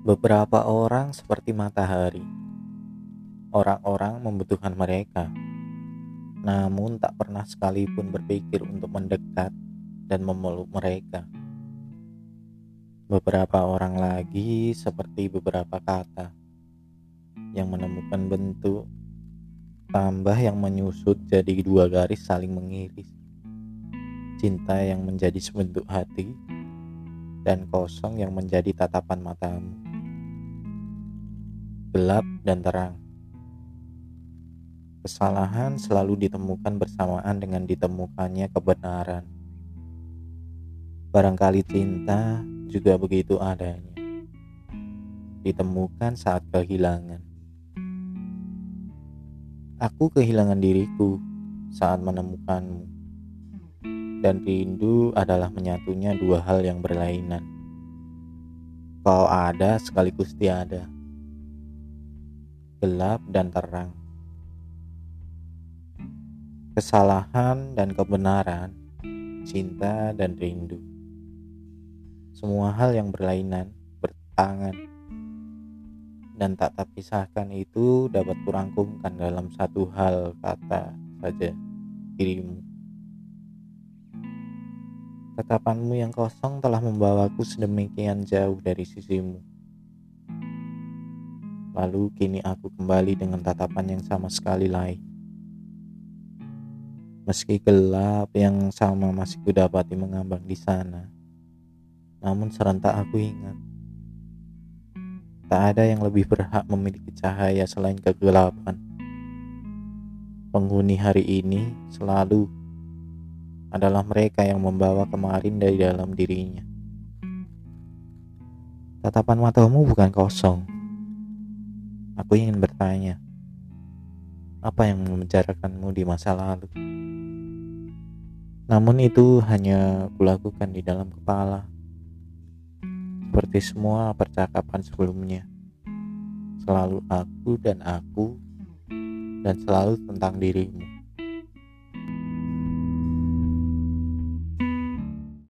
Beberapa orang seperti matahari. Orang-orang membutuhkan mereka, namun tak pernah sekalipun berpikir untuk mendekat dan memeluk mereka. Beberapa orang lagi seperti beberapa kata yang menemukan bentuk tambah yang menyusut jadi dua garis saling mengiris. Cinta yang menjadi sebentuk hati dan kosong yang menjadi tatapan matamu. Gelap dan terang. Kesalahan selalu ditemukan bersamaan dengan ditemukannya kebenaran. Barangkali cinta juga begitu adanya. Ditemukan saat kehilangan. Aku kehilangan diriku saat menemukanmu dan rindu adalah menyatunya dua hal yang berlainan. Kau ada sekaligus tiada, gelap dan terang, kesalahan dan kebenaran, cinta dan rindu. Semua hal yang berlainan, bertangan, dan tak terpisahkan itu dapat kurangkumkan dalam satu hal kata saja dirimu. Tatapanmu yang kosong telah membawaku sedemikian jauh dari sisimu. Lalu kini aku kembali dengan tatapan yang sama sekali lain. Meski gelap yang sama masih kudapati mengambang di sana, namun serentak aku ingat. Tak ada yang lebih berhak memiliki cahaya selain kegelapan. Penghuni hari ini selalu adalah mereka yang membawa kemarin dari dalam dirinya. Tatapan matamu bukan kosong. Aku ingin bertanya, apa yang memenjarakanmu di masa lalu? Namun itu hanya kulakukan di dalam kepala. Seperti semua percakapan sebelumnya. Selalu aku dan aku dan selalu tentang dirimu.